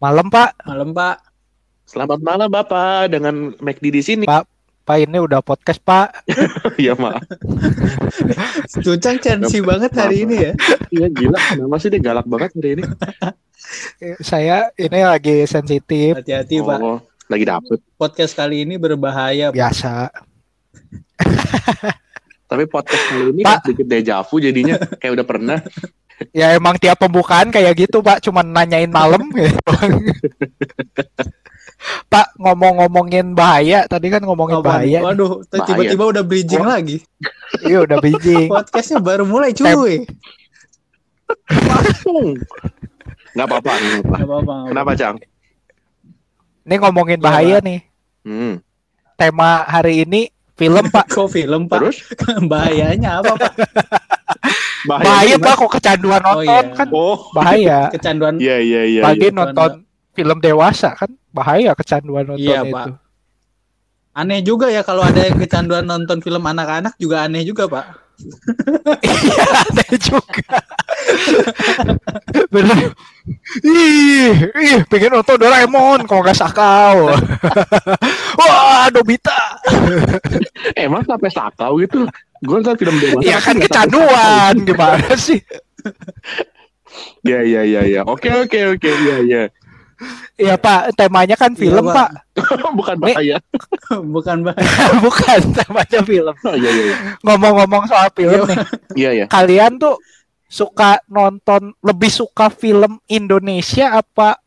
Malam Pak. Malam Pak. Selamat malam Bapak dengan McD di sini. Pak, Pak ini udah podcast Pak. Iya maaf. Cucang sensi banget hari ini ya. Iya gila. Kenapa sih dia galak banget hari ini? Saya ini lagi sensitif Hati-hati Pak. Oh, lagi dapet. Podcast kali ini berbahaya. Pak. biasa. Tapi podcast kali ini Pak. kan sedikit dejavu jadinya kayak udah pernah. Ya emang tiap pembukaan kayak gitu Pak, cuman nanyain malam. gitu. Pak ngomong-ngomongin bahaya, tadi kan ngomongin Apaan? bahaya. Waduh, tiba-tiba udah bridging Oh. lagi. Iya udah biji. Podcastnya baru mulai cuy. Langsung. Nggak apa-apa. Kenapa Cang? Ini ngomongin bahaya nih. Hmm. Tema hari ini film Pak. Kok film Pak? Terus? Bahayanya apa Pak? Bahaya Pak kok kecanduan Oh, nonton iya. kan Oh, bahaya. Kecanduan. iya iya iya. Pagi iya. nonton film dewasa kan bahaya kecanduan nonton Iya, itu. Pak. Aneh juga ya kalau ada yang kecanduan nonton film anak-anak juga aneh juga Pak. Iya aneh juga. Bener. Ih, ih, pengen nonton Doraemon kalau nggak sakau. Wah, Nobita. Emang sampai sakau gitu? Gue nonton film dewasa. Ya kan kecanduan gimana sih? Iya iya iya iya. Oke oke oke iya iya. Iya Pak, temanya kan film Iya, Pak. Bukan bahaya. Bukan Pak. Bukan temanya film. Oh iya iya. iya. Ngomong-ngomong soal film nih, Iya iya. kalian tuh suka nonton lebih suka film Indonesia apa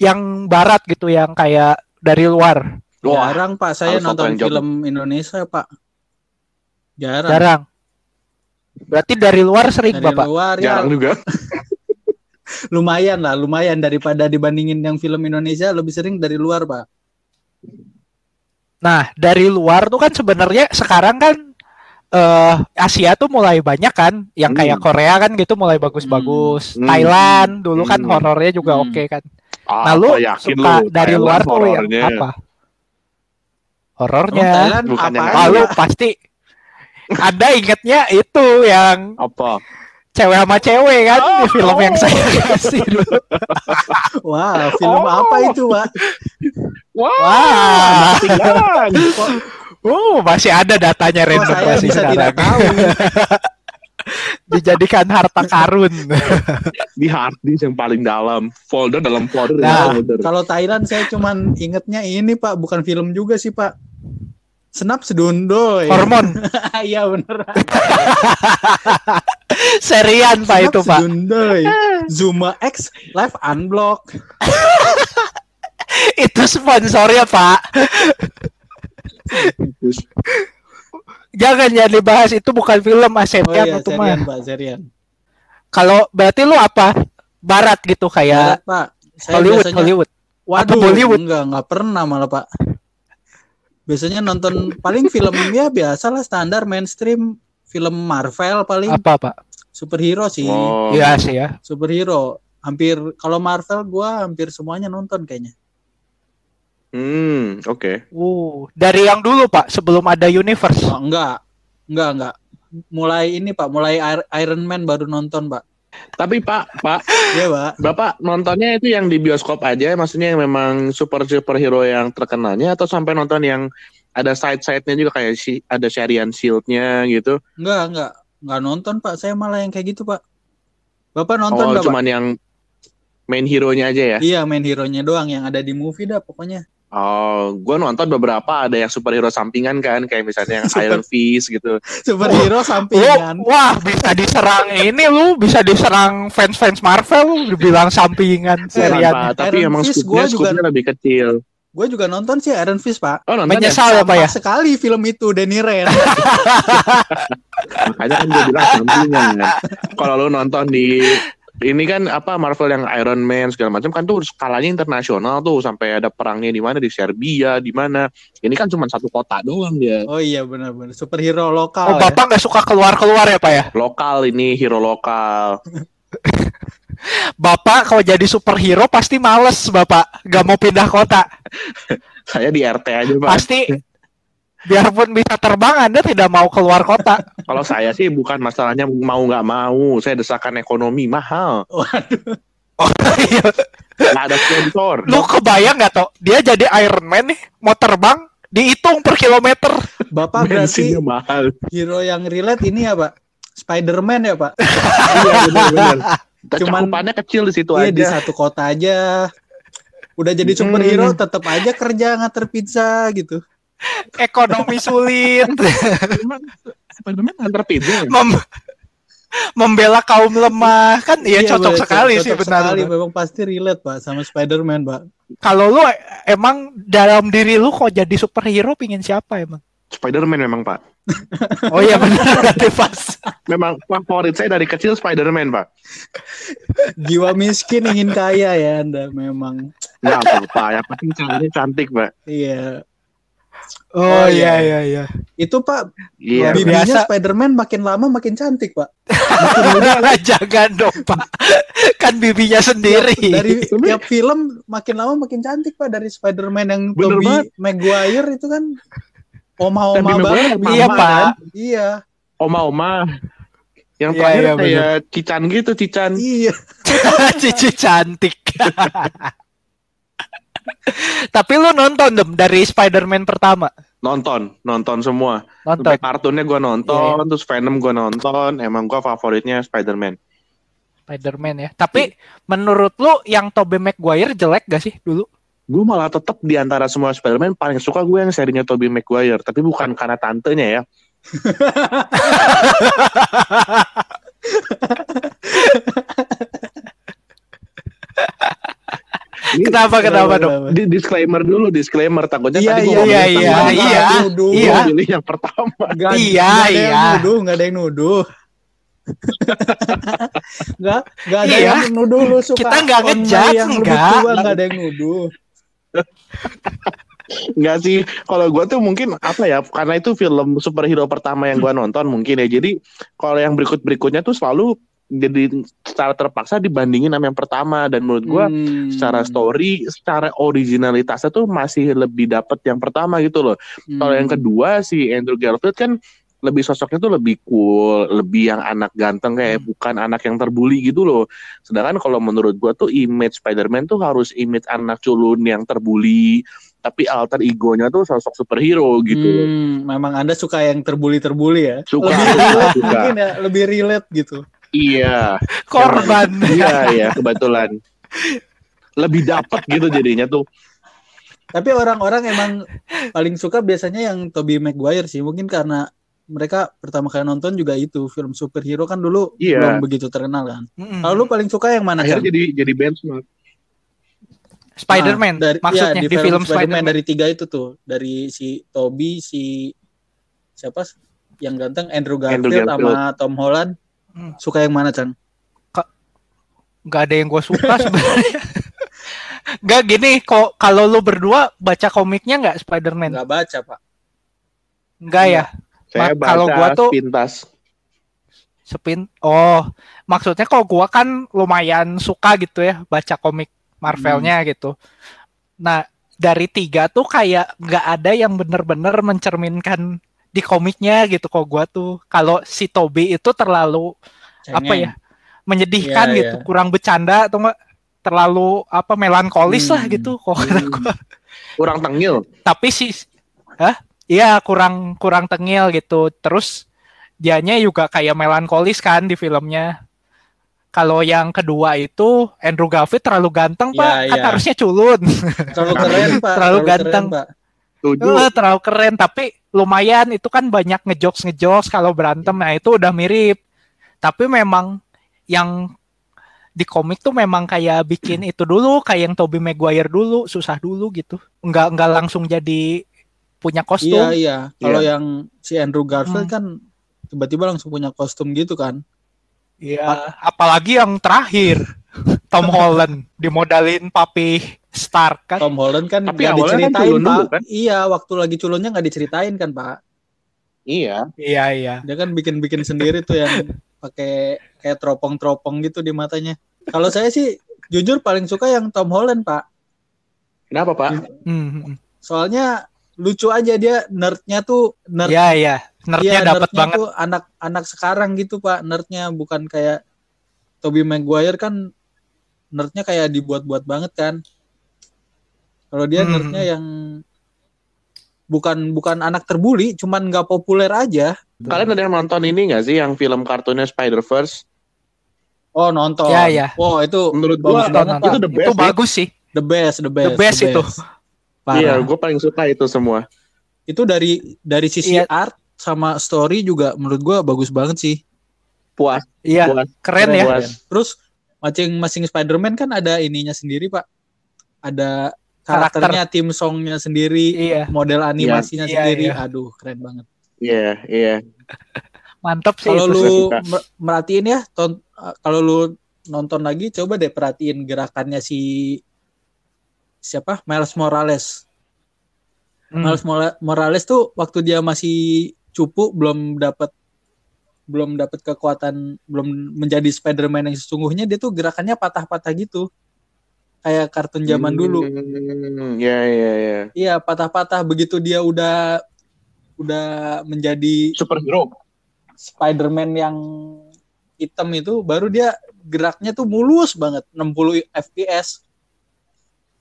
yang barat gitu yang kayak dari luar? Wah, Jarang Pak saya harus nonton film Indonesia Pak. Jarang. Jarang. Berarti dari luar sering Dari Bapak. luar ya jarang juga. lumayan lah, lumayan daripada dibandingin yang film Indonesia lebih sering dari luar Pak. Nah, dari luar tuh kan sebenarnya sekarang kan eh Asia tuh mulai banyak kan, yang kayak Hmm. Korea kan gitu mulai bagus-bagus. Hmm. Thailand dulu kan Hmm. horornya juga Hmm. oke kan. Ah, Nah, lu apa yakin suka lu? dari Thailand luar tuh yang horornya. apa? Oh, Horornya. Thailand Bukan yang apaan, Ah, lu pasti ada ingetnya itu yang Apa? cewek sama cewek kan Oh, di film yang oh. saya kasih dulu. Wah, film Oh. apa itu Pak? Wah, Wah, ketinggalan. uh, masih ada datanya Kok random saya masih bisa tidak tahu? Dijadikan harta karun. Di hard disk yang paling dalam, folder dalam folder. Nah, dalam folder. Kalau Thailand saya cuman ingetnya ini Pak, bukan film juga sih Pak. Senap sedundoy. Hormon Iya bener. serian Pak Senap itu Pak. sedundoy. Zuma X live unblock. itu sponsornya Pak. Terus, Jangan jangan dibahas itu bukan film Oh Asetian iya, itu serian mah. Pak, serian. Kalau berarti lu apa? Barat gitu kayak Barat, Pak. Saya Hollywood, biasanya Hollywood. Waduh, Atau Bollywood? enggak, enggak pernah malah, Pak. Biasanya nonton paling film ya biasalah standar mainstream film Marvel paling Apa Pak? superhero sih. oh, Iya sih ya. Superhero. Hampir kalau Marvel gua hampir semuanya nonton kayaknya. Hmm, oke. Uh, dari yang dulu Pak, sebelum ada universe. Oh, enggak. Enggak, enggak. Mulai ini, Pak, mulai Ir- Iron Man baru nonton, Pak. Tapi Pak, Pak, Iya, Pak. Bapak nontonnya itu yang di bioskop aja, maksudnya yang memang super superhero yang terkenalnya atau sampai nonton yang ada side side-nya juga kayak si ada Sharian Shield-nya gitu. Enggak, enggak. Enggak nonton, Pak. Saya malah yang kayak gitu, Pak. Bapak nonton oh, enggak, Pak? cuman yang main hero-nya aja ya. Iya, main hero-nya doang yang ada di movie dah pokoknya. Oh, gua nonton beberapa ada yang superhero sampingan kan, kayak misalnya yang Super- Iron Fist gitu. Superhero Lu, sampingan. wah bisa diserang ini lu bisa diserang fans-fans Marvel lu dibilang sampingan Bukan, serian. Tapi Iron emang gua juga- lebih kecil. Gue juga nonton sih Iron Fist, Pak. Oh, nonton? Menyesal ya Pak ya? Sekali film itu Denny Ren. Makanya kan gue bilang sampingan. Kalau lu nonton di ini kan apa Marvel yang Iron Man segala macam kan tuh skalanya internasional tuh sampai ada perangnya di mana di Serbia di mana. Ini kan cuma satu kota doang dia. oh iya benar-benar superhero Oh, lokal. ya. Bapak nggak suka keluar-keluar ya Pak ya? Lokal ini hero lokal. Bapak kalau jadi superhero pasti males Bapak, nggak mau pindah kota. Saya di RT aja pak. Pasti biarpun bisa terbang Anda tidak mau keluar kota. Kalau saya sih bukan masalahnya mau nggak mau. Saya desakan ekonomi mahal. Waduh. Oh, iya. Nggak ada sponsor. Lu kebayang nggak toh? Dia jadi Iron Man nih, mau terbang, dihitung per kilometer. Bapak berarti mahal. hero yang relate ini ya Pak? Spider-Man ya Pak? Iya benar-benar. Cuman- Cakupannya kecil di situ Iya di aja. satu kota aja. Udah jadi Hmm. superhero tetap aja kerja nganter pizza gitu. Ekonomi sulit, Spiderman nganter pizza. ya? Mem- membela kaum lemah kan iya, cocok bener, sekali cocok sih benar. sekali. benar. Memang pasti relate Pak sama Spider-Man Pak. Kalau lu e- emang dalam diri lu kok jadi superhero pingin siapa emang? Spiderman memang Pak. Oh iya benar pas. Memang favorit saya dari kecil Spiderman Pak. Jiwa miskin ingin kaya ya Anda memang. Nggak apa-apa. Yang penting ceweknya cantik Pak. Iya. Oh, Oh, iya iya. iya iya. Itu Pak Iya. Bibinya biasa. Spider-Man makin lama makin cantik Pak. Jangan dong pak, kan bibinya sendiri. Dari tiap film makin lama makin cantik Pak dari Spider-Man yang Bener Tobey. Maguire itu kan oma-oma banget. Iya, Pak. kan? Iya. Oma-oma. Yang Iya, terakhir iya, kayak Cican gitu, Cican. Iya. Cici cantik. Tapi lu nonton dem dari Spider-Man pertama? Nonton, nonton semua. Nonton. Sampai kartunnya gue nonton, Iya, terus Venom gue nonton. Emang gue favoritnya Spider-Man. Spider-Man ya. Tapi menurut lu yang Tobey Maguire jelek gak sih dulu? Gue malah tetap di antara semua Spider-Man paling suka gue yang serinya Tobey Maguire. Tapi bukan karena tantenya ya. Ini Kenapa kenapa dong? di disclaimer dulu, disclaimer takutnya Iya, tadi iya, iya, iya, iya, iya. pilih yang pertama. Nggak, Iya, ada iya. yang nuduh, nggak ada yang nuduh. Nggak, nggak ada Iya. yang nuduh lu suka Kita nggak online ngejudge, yang lebih nggak. tua, nggak ada yang nuduh. Enggak sih, kalau gue tuh mungkin apa ya, karena itu film superhero pertama yang gue nonton mungkin ya. Jadi kalau yang berikut berikutnya tuh selalu jadi secara terpaksa dibandingin sama yang pertama dan menurut gue Hmm. secara story, secara originalitasnya tuh masih lebih dapet yang pertama gitu loh. Kalau Hmm. yang kedua si Andrew Garfield kan lebih sosoknya tuh lebih cool, lebih yang anak ganteng kayak bukan anak yang terbuli gitu loh. Sedangkan kalau menurut gua tuh image Spider-Man tuh harus image anak culun yang terbuli, tapi alter egonya tuh sosok superhero gitu. Hmm, memang Anda suka yang terbuli-terbuli ya? Suka, lebih relate suka. mungkin ya, lebih relate gitu. Iya, Korban. iya, iya kebetulan. Lebih dapat gitu jadinya tuh. Tapi orang-orang emang paling suka biasanya yang Tobey Maguire sih, mungkin karena mereka pertama kali nonton juga itu film superhero kan dulu Iya. belum begitu terkenal kan. Mm-mm. Kalau lu paling suka yang mana? Akhirnya Chan? jadi jadi benchmark. Spider-Man Nah, dari, maksudnya ya, di, film Spider-Man. dari tiga itu tuh, dari si Toby, si siapa yang ganteng Andrew Garfield, Andrew Garfield. sama Tom Holland. Hmm. Suka yang mana Chan? Nggak ada yang gue suka sebenarnya. Nggak gini, kok kalau lu berdua baca komiknya nggak Spider-Man? Nggak baca pak. Nggak ya? Saya Ma- kalau baca gua tuh- pintas. Spin. Oh, maksudnya kok gua kan lumayan suka gitu ya baca komik Marvelnya gitu. Nah, dari tiga tuh kayak nggak ada yang bener-bener mencerminkan di komiknya gitu kok gua tuh. Kalau si Toby itu terlalu apa Cengeng. ya menyedihkan Iya, gitu, iya. kurang bercanda atau enggak terlalu apa melankolis lah Hmm. gitu kok kata Hmm. gua. Kurang tengil. Tapi sih, hah? Iya kurang kurang tengil gitu. Terus dianya juga kayak melankolis kan di filmnya. Kalau yang kedua itu Andrew Garfield terlalu ganteng Iya, pak, kan iya. harusnya culun, Terlalu keren pak. Terlalu keren, ganteng. pak. Tujuh. Eh, terlalu keren. Tapi lumayan itu kan banyak ngejokes ngejokes kalau berantem, nah itu udah mirip. Tapi memang yang di komik tuh memang kayak bikin itu dulu, kayak yang Tobey Maguire dulu, susah dulu gitu. Nggak nggak langsung jadi punya kostum. Iya iya. Kalau Iya. yang si Andrew Garfield Hmm. kan tiba-tiba langsung punya kostum gitu kan. Iya, apalagi yang terakhir Tom Holland dimodalin papi Stark kan. Tom Holland kan Tapi nggak awalnya kan diceritain culun pak. dulu, kan? Iya waktu lagi culunnya nggak diceritain kan pak. Iya. Iya iya. Dia kan bikin-bikin sendiri tuh yang pakai kayak teropong-teropong gitu di matanya. Kalau saya sih jujur paling suka yang Tom Holland pak. Kenapa pak? Hmm, hmm. Soalnya lucu aja dia nerdnya tuh nerd Iya iya. Nerdnya Iya, dapat banget. tuh anak-anak sekarang gitu pak nerdnya bukan kayak Tobey Maguire kan nerdnya kayak dibuat-buat banget kan. Kalau dia Hmm. nerdnya yang bukan bukan anak terbuli, cuman nggak populer aja. Kalian ada yang nonton ini nggak sih yang film kartunnya Spider Verse? Oh nonton. Ya, ya. Oh itu Menurut bagus gua banget, Pak. itu the best itu bagus sih. The best, the best, The best itu. Parah. Iya, gue paling suka itu semua. Itu dari dari sisi Iya. art sama story juga menurut gua bagus banget sih. Puas, Iya, puas, keren ya. puas. Terus masing-masing Spider-Man kan ada ininya sendiri, Pak. Ada Karakter. karakternya, tim songnya sendiri, Iya, model animasinya Iya, sendiri. iya. Aduh, keren banget. Iya, iya. mantap sih Kalau lu mer- merhatiin ya, ton- kalau lu nonton lagi coba deh perhatiin gerakannya si siapa? Miles Morales. Hmm. Miles Mora- Morales tuh waktu dia masih cupu belum dapat belum dapat kekuatan belum menjadi Spider-Man yang sesungguhnya dia tuh gerakannya patah-patah gitu. Kayak kartun zaman dulu. Hmm, Iya, iya, iya. iya patah-patah. Begitu dia udah udah menjadi Superhero. Spider-Man yang hitam itu baru dia geraknya tuh mulus banget. 60 fps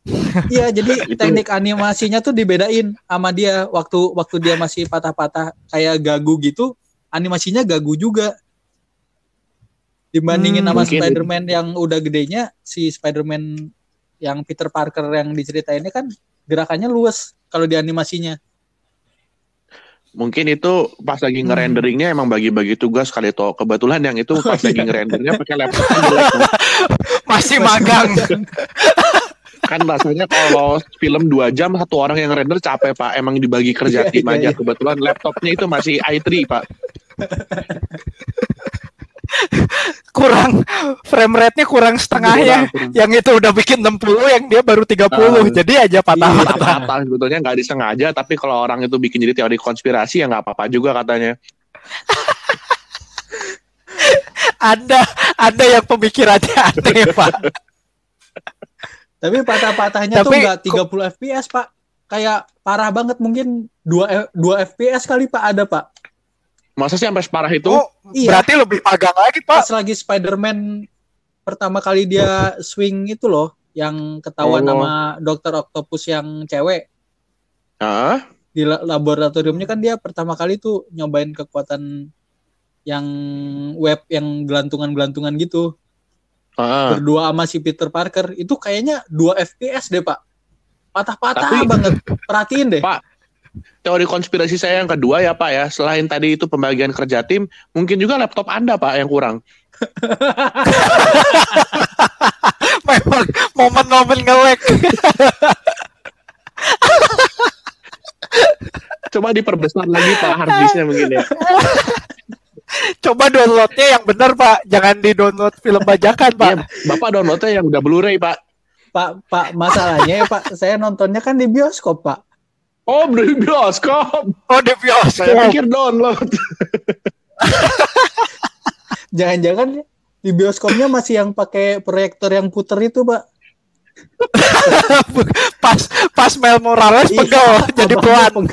Iya, jadi Itu- teknik animasinya tuh dibedain sama dia waktu waktu dia masih patah-patah kayak gagu gitu, animasinya gagu juga. Dibandingin Hmm, sama mungkin Spider-Man yang udah gedenya, si Spider-Man yang Peter Parker yang diceritainnya kan gerakannya luas kalau di animasinya. Mungkin itu pas lagi Hmm. ngerenderingnya emang bagi-bagi tugas kali itu. Kebetulan yang itu pas Oh, lagi iya. ngerendernya pakai laptop jelek. Masih magang. kan rasanya kalau film 2 jam satu orang yang render capek pak emang dibagi kerja Iya, tim iya, aja iya. kebetulan laptopnya itu masih i3 pak kurang frame rate-nya kurang setengah ya. Kurang, kurang. Yang itu udah bikin 60, yang dia baru 30. Ah. Jadi aja patah-patah. patah-patah sebetulnya nggak disengaja tapi kalau orang itu bikin jadi teori konspirasi ya nggak apa-apa juga katanya Ada ada yang pemikirannya aneh, Pak. Tapi patah-patahnya tuh Tapi nggak 30 fps, Pak. Kayak parah banget mungkin 2 2 fps kali Pak ada, Pak. masa sih sampai separah itu Oh, Iya. berarti lebih magang lagi, Pak. Pas lagi Spider-Man pertama kali dia swing itu loh yang ketahuan Oh. sama Dokter Octopus yang cewek ah di la- laboratoriumnya kan dia pertama kali tuh nyobain kekuatan yang web yang gelantungan-gelantungan gitu ah. berdua sama si Peter Parker itu kayaknya 2 fps deh pak. Patah-patah Tapi- banget. Perhatiin deh. Pak, teori konspirasi saya yang kedua ya pak ya. Selain tadi itu pembagian kerja tim mungkin juga laptop anda pak yang kurang. Memang momen-momen ngelek. coba diperbesar lagi pak harddisknya mungkin ya Coba downloadnya yang benar, Pak. Jangan di-download film bajakan, Pak. Iya, bapak downloadnya yang udah blu-ray pak pak pak masalahnya ya pak saya nontonnya kan di bioskop pak oh beli bioskop Oh, di saya bioskop. pikir download jangan-jangan di bioskopnya masih yang pakai proyektor yang puter itu pak pas pas Mel Morales Iya, pegel jadi pelan.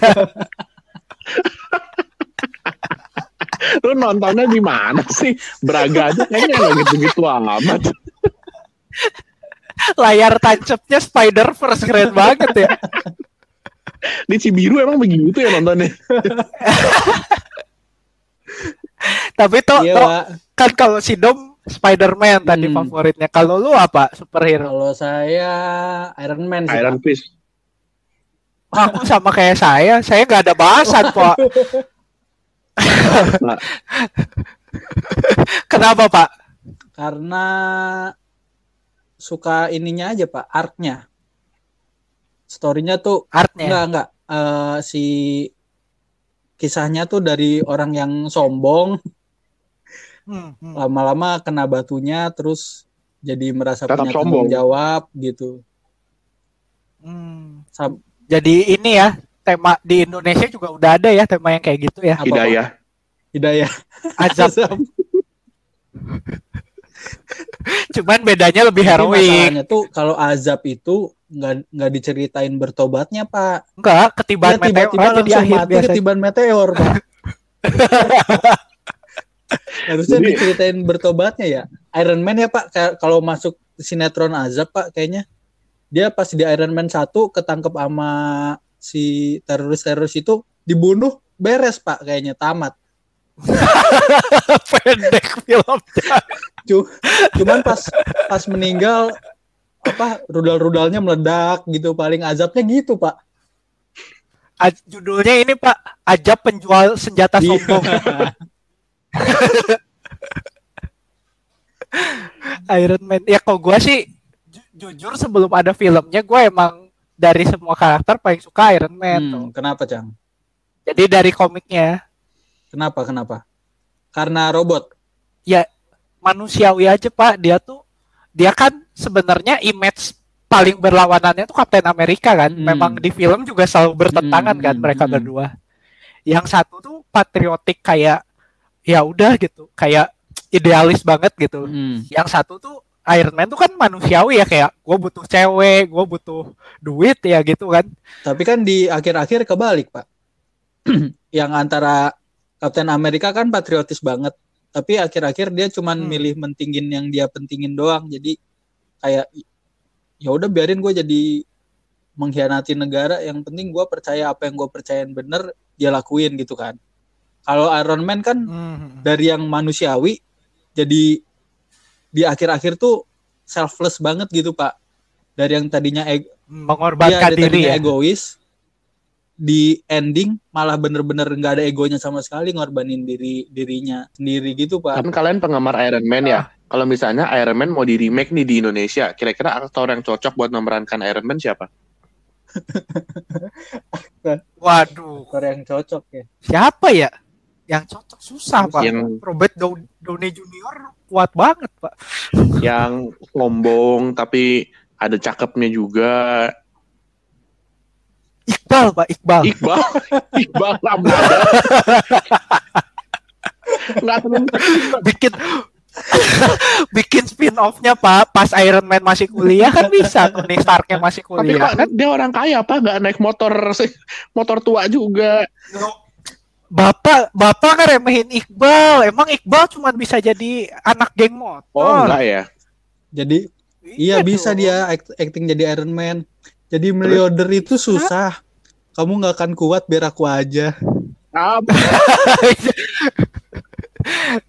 Lu nontonnya di mana sih Braga aja kayaknya nggak gitu-gitu amat Layar tancapnya Spider-Verse keren banget ya. di Cibiru emang begitu ya nontonnya Tapi toh, iya toh, kan kalau si Dom Spider-Man tadi Hmm. favoritnya. Kalau lu apa superhero? kalau saya Iron Man sih Iron Fist Aku sama kayak saya, saya nggak ada bahasan, Pak. Nah. Kenapa, Pak? karena suka ininya aja pak artnya storynya tuh Artnya. enggak enggak Eh, si kisahnya tuh dari orang yang sombong Hmm, hmm. lama-lama kena batunya terus jadi merasa Tetap punya sombong. tanggung jawab gitu Hmm. Sam- Jadi ini ya, tema di Indonesia juga udah ada ya tema yang kayak gitu ya. Hidayah. Hidayah. Azab. Cuman bedanya lebih heroik. masalahnya tuh kalau azab itu nggak nggak diceritain bertobatnya pak. Enggak, ketiban Dia meteor. Tiba-tiba aja di langsung akhir mati biasanya. ketiban meteor pak. Harusnya Jadi- diceritain bertobatnya ya. Iron Man ya pak. Kayak kalau masuk sinetron Azab pak kayaknya. Dia pas di Iron Man 1 ketangkep sama si teroris-teroris itu dibunuh beres pak kayaknya tamat Pendek filmnya. Cu- cuman pas pas meninggal apa rudal-rudalnya meledak gitu paling azabnya gitu pak A- judulnya ini Pak, Ajab penjual senjata Iya. sombong. Iron Man. Ya kok gua sih ju- jujur sebelum ada filmnya gue emang dari semua karakter paling suka Iron Man tuh. Hmm, kenapa cang Jadi dari komiknya kenapa kenapa karena robot manusiawi aja Pak, dia tuh dia kan sebenarnya image paling berlawanannya tuh Captain Amerika kan. Hmm. Memang di film juga selalu bertentangan Hmm, kan hmm, mereka hmm. berdua. Yang satu tuh patriotik kayak ya udah gitu, kayak idealis banget gitu. Hmm. Yang satu tuh Iron Man tuh kan manusiawi ya kayak gue butuh cewek, gue butuh duit ya gitu kan. tapi kan di akhir-akhir kebalik pak yang antara Captain Amerika kan patriotis banget tapi akhir-akhir dia cuman Hmm. milih mentingin yang dia pentingin doang jadi kayak ya udah biarin gue jadi mengkhianati negara yang penting gue percaya apa yang gue percayain bener dia lakuin gitu kan kalau Iron Man kan Hmm. dari yang manusiawi jadi di akhir-akhir tuh selfless banget gitu pak dari yang tadinya eg- Mengorbankan dia diri tadinya ya. egois di ending malah bener-bener nggak ada egonya sama sekali ngorbanin diri dirinya sendiri gitu pak Kan kalian penggemar Iron Man ya? Kalau misalnya Iron Man mau di remake nih di Indonesia, kira-kira aktor yang cocok buat memerankan Iron Man siapa? Waduh, aktor yang cocok ya siapa ya? Yang cocok susah Pak. Yang Robert Dow- Downey Junior kuat banget Pak. yang sombong tapi ada cakepnya juga. Iqbal Pak, Iqbal. Iqbal, Iqbal Ramadhan. Nggak bikin bikin spin off-nya Pak pas Iron Man masih kuliah kan bisa Tony Stark-nya masih Tapi kuliah kok kan dia orang kaya apa nggak naik motor motor tua juga. Bapak Bapak kan remehin Iqbal. Emang Iqbal cuma bisa jadi anak geng motor? Oh enggak ya? jadi iya bisa dong. dia act- acting jadi Iron Man. Jadi miliarder itu susah. Kamu nggak akan kuat biar aku aja. Ah,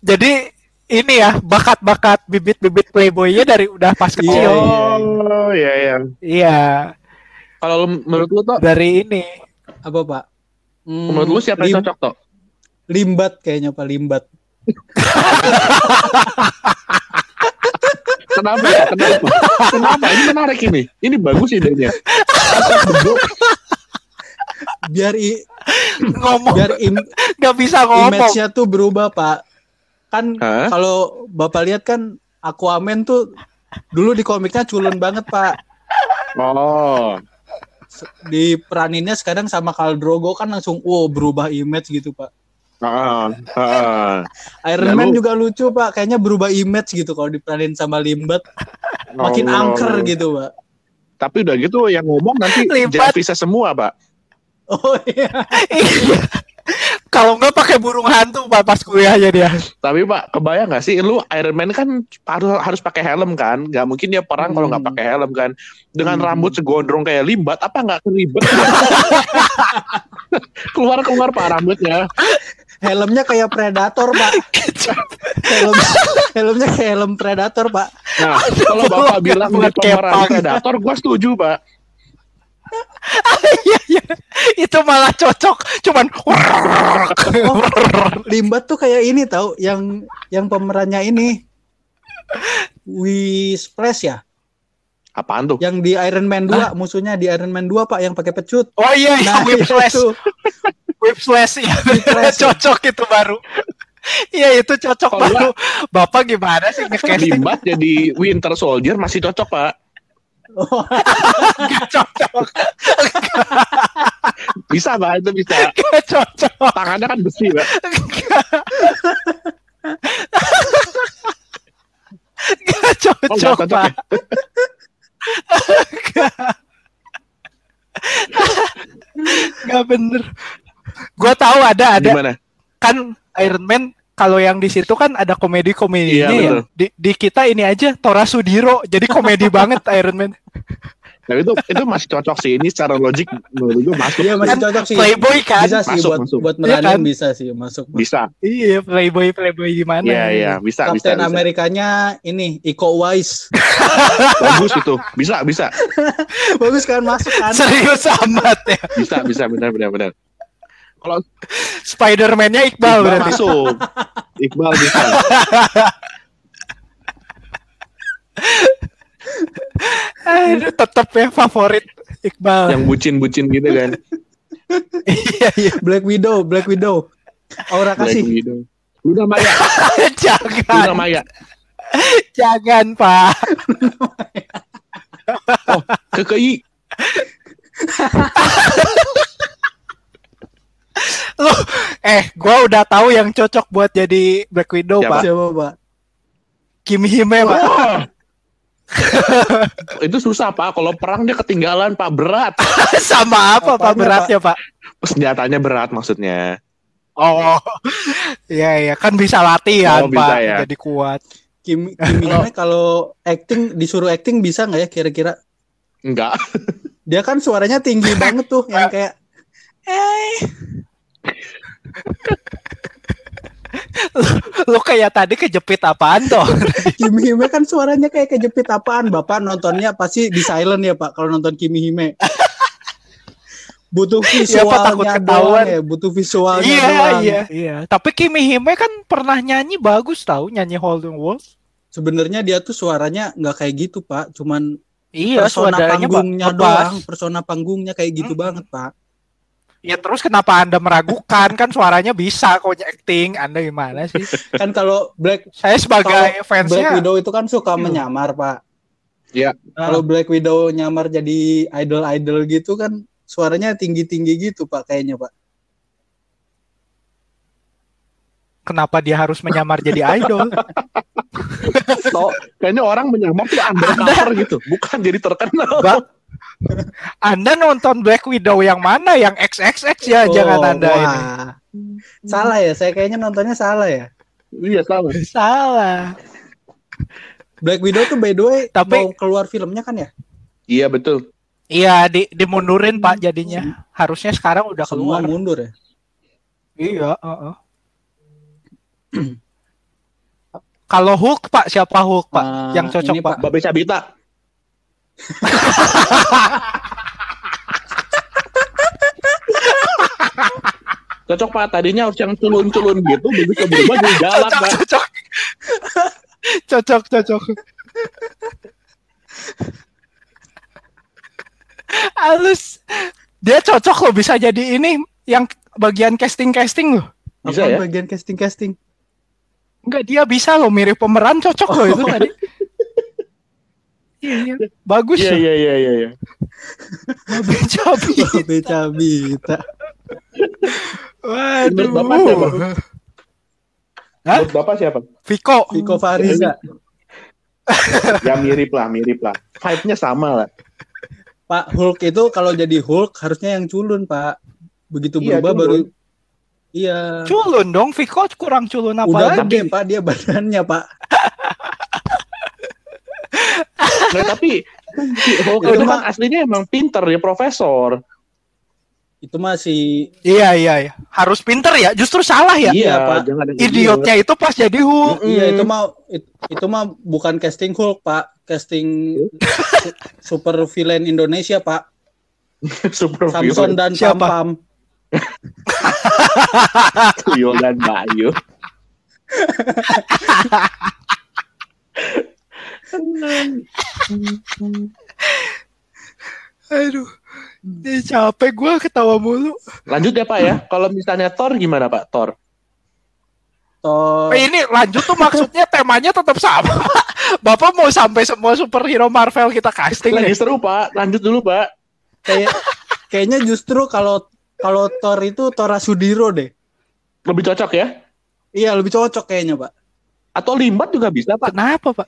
jadi ini ya bakat-bakat bibit-bibit playboynya dari udah pas kecil. Iya, oh iya iya. iya. Kalau lu- menurut lu tuh, dari ini. Apa pak Hmm, menurut lu siapa yang cocok tuh? limbat kayaknya pak limbat Kenapa ya? Kenapa? Kenapa? Ini menarik ini. Ini bagus idenya. biar i- ngomong biar im- nggak bisa ngomong image-nya tuh berubah pak kan kalau bapak lihat kan Aquaman tuh dulu di komiknya culun banget pak Oh, di peraninnya sekarang sama Khal Drogo kan langsung wow berubah image gitu pak ah, ah. Iron Lalu- Man juga lucu pak kayaknya berubah image gitu kalau diperanin sama Limbat makin Oh. angker gitu pak Tapi udah gitu yang ngomong nanti Lipat. Jarvisnya semua, Pak. oh iya Iya. Kalau nggak pakai burung hantu Pak pas kuliahnya dia Tapi Pak, kebayang nggak sih lu Iron Man kan harus harus pakai helm kan? Gak mungkin dia perang kalau nggak Hmm. pakai helm kan? Dengan Hmm. rambut segondrong kayak limbat, apa nggak keribet? keluar keluar Pak rambutnya. helmnya kayak Predator pak helm helmnya kayak helm Predator pak Nah, kalau bapak bilang pemeran kepang. predator, gua setuju Pak. Iya, iya. itu malah cocok. Cuman Limbat tuh kayak ini tau yang yang pemerannya ini. Wii Splash ya? Apaan tuh? yang di Iron Man 2 musuhnya di Iron Man 2 pak yang pakai pecut. Oh iya iya. Nah whip slash itu whip slash ya. Slash. cocok itu baru. Iya itu cocok Kalau baru. bapak gimana sih nge-casting? Limbat jadi Winter Soldier masih cocok Pak. Nggak cocok Bisa Pak, itu bisa. Nggak cocok Tangannya kan besi Pak. Nggak Oh, nggak cocok cocok pak ya? Nggak bener Gua tahu ada ada Gimana? kan Iron Man kalau yang di situ kan ada komedi-komedinya Iya, ya. Di, di kita ini aja Tora Sudiro jadi komedi banget Iron Man. Nah itu itu masih cocok sih. Ini secara logik menurut gue masuk. Iya masih Kan cocok sih. Playboy kan. Bisa sih Masuk, buat masuk. buat Iya meranin kan? bisa sih masuk. masuk. Bisa. Iya, Playboy Playboy gimana? Iya iya bisa bisa. Kapten bisa. Amerikanya ini Iko Uwais. Bagus itu. Bisa bisa Bagus kan masuk kan? Serius amat ya. bisa bisa benar benar benar. Kalau Spider-Man-nya Iqbal, Iqbal berarti. masuk. Iqbal bisa. Aduh, tetep ya favorit Iqbal. Yang bucin-bucin gitu kan. Iya, iya. Black Widow, Black Widow. Aura Black kasih. Widow. Luna Maya, jangan, Luna Maya. jangan, Pak. KKI. Lu eh, gua udah tahu yang cocok buat jadi Black Widow, Siapa? Pak. Siapa, Pak? Kim Hime, Pak. Wah. itu susah pak. Kalau perang dia ketinggalan pak berat. Sama apa, Pak Apanya, beratnya, Pak? Senjatanya berat maksudnya. Oh. Iya, iya, kan bisa latihan, Oh, bisa Pak. ya. Jadi kuat. Kim Kim Hime kalau acting disuruh acting bisa nggak ya kira-kira? Enggak. Dia kan suaranya tinggi banget tuh yang kayak eh Lu kayak tadi kejepit apaan tuh? Kim Hime kan suaranya kayak kejepit apaan Bapak nontonnya pasti di silent ya Pak kalau nonton Kim Hime. Butuh Iya, Pak, takut visualnya ketahuan. doang ya, butuh visualnya Iya, doang. iya, iya. Tapi Kim Hime kan pernah nyanyi bagus tahu, nyanyi Holding Walls. Sebenarnya dia tuh suaranya nggak kayak gitu Pak, cuman Iya, persona panggungnya doang, persona panggungnya kayak gitu Mm-mm. banget Pak. Ya terus kenapa Anda meragukan kan suaranya bisa kok acting? Anda gimana sih? Kan kalau Black Saya sebagai Black fansnya Widow itu kan suka menyamar Pak. Iya. Kalau Black Widow nyamar jadi idol-idol gitu kan suaranya tinggi-tinggi gitu Pak kayaknya Pak. kenapa dia harus menyamar jadi idol? So, kayaknya orang menyamar tuh undercover gitu, bukan jadi terkenal. Ba- Anda nonton Black Widow yang mana? Yang XXX ya, Oh, jangan Anda wah. ini. Salah ya, saya kayaknya nontonnya salah ya. Iya sama. Salah. Black Widow tuh by the way Tapi- mau keluar filmnya kan ya? Iya betul. Iya, di dimundurin Pak jadinya. Harusnya sekarang udah Semua keluar. mundur ya. Iya, heeh. Kalau Hulk Pak, siapa Hulk Pak? Ah, yang cocok ini, Pak. Babe Sabita. Cocok pak, tadinya harus yang culun-culun gitu, begitu berubah jadi galak cocok, pak. cocok. cocok, cocok. Halus. Dia cocok loh bisa jadi ini yang bagian casting-casting loh. Bisa Apa ya? bagian casting-casting? Enggak dia bisa loh mirip pemeran cocok loh itu tadi. Iya, bagus Iya loh. iya iya iya. iya. Babe Cabi. Babe Cabita. Waduh. Menurut Bapak siapa? Hah? Menurut bapak siapa? Viko. Viko Fariza. Ya mirip lah, mirip lah. Vibe-nya sama lah. Pak Hulk itu kalau jadi Hulk harusnya yang culun, Pak. Begitu Iya, berubah baru Iya. Culun dong, Viko kurang culun apa Udah lagi? gede, Pak, dia badannya, Pak. Nah, tapi si Hulk Itu itu kan aslinya emang pinter ya profesor. Itu masih Iya iya iya. Harus pinter ya. Justru salah ya. Iya, Pak. jangan yang Idiotnya itu pas jadi Hulk. Mm-mm. Iya, itu mah it- itu mah bukan casting Hulk, Pak. Casting su- super villain Indonesia, Pak. super Samson villain. dan Siapa? Pam Pam. Tuyul dan Bayu. Aduh. Ini capek gue ketawa mulu. Lanjut ya Pak ya. Kalau misalnya Thor gimana Pak? Thor. Thor. Eh, ini lanjut tuh maksudnya temanya tetap sama. Bapak mau sampai semua superhero Marvel kita casting Lagi ya? seru Pak. Lanjut dulu Pak. Kayak kayaknya justru kalau kalau Thor itu Tora Sudiro deh. Lebih cocok ya? Iya, lebih cocok kayaknya, Pak. Atau Limbat juga bisa Pak. Kenapa Pak?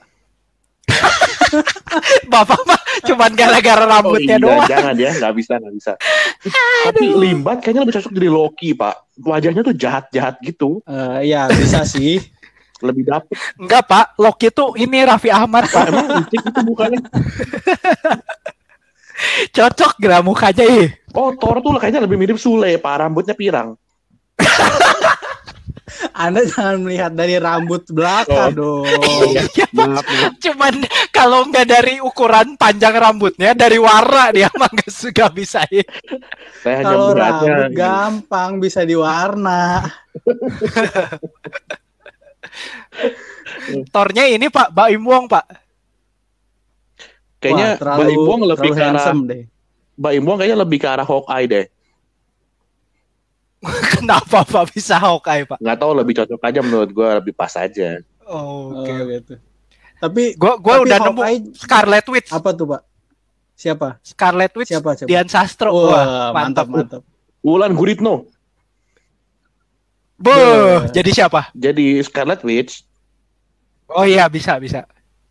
Bapak mah cuman gara-gara rambutnya oh, iya, doang. Jangan ya, nggak bisa, nggak bisa. Tapi Limbat kayaknya lebih cocok jadi Loki, Pak. Wajahnya tuh jahat-jahat gitu. Eh, ya bisa sih. Lebih dapet. Enggak, Pak. Loki tuh ini Raffi Ahmad, Pak, Pak. emang licik itu bukannya. Cocok gerak mukanya ih. Oh, Thor tuh kayaknya lebih mirip Sule, Pak. Rambutnya pirang. Anda jangan melihat dari rambut belakang Oh. dong. Iya, Pak. Maaf, maaf. Cuman kalau nggak dari ukuran panjang rambutnya, dari warna dia mah nggak suka bisa. Saya hanya Kalau rambut gampang bisa diwarna. Tornya ini Pak Baim Wong, Pak. Kayaknya Mbak Imbong lebih ke arah handsome deh. Mbak Imbong kayaknya lebih ke arah Hawkeye deh. Kenapa Pak bisa Hawkeye, Pak? Nggak tahu lebih cocok aja menurut gue lebih pas aja. Oh, Oh, Oke. gitu. Tapi Gua gua tapi udah nemu Hawkeye Scarlet Witch. apa tuh, Pak? Siapa? Scarlet Witch Siapa siapa? Dian Sastro. Wah, Wah, mantap mantap. mantap. Wulan Guritno. Beuh, Beuh. jadi siapa? Jadi Scarlet Witch Oh iya, bisa, bisa.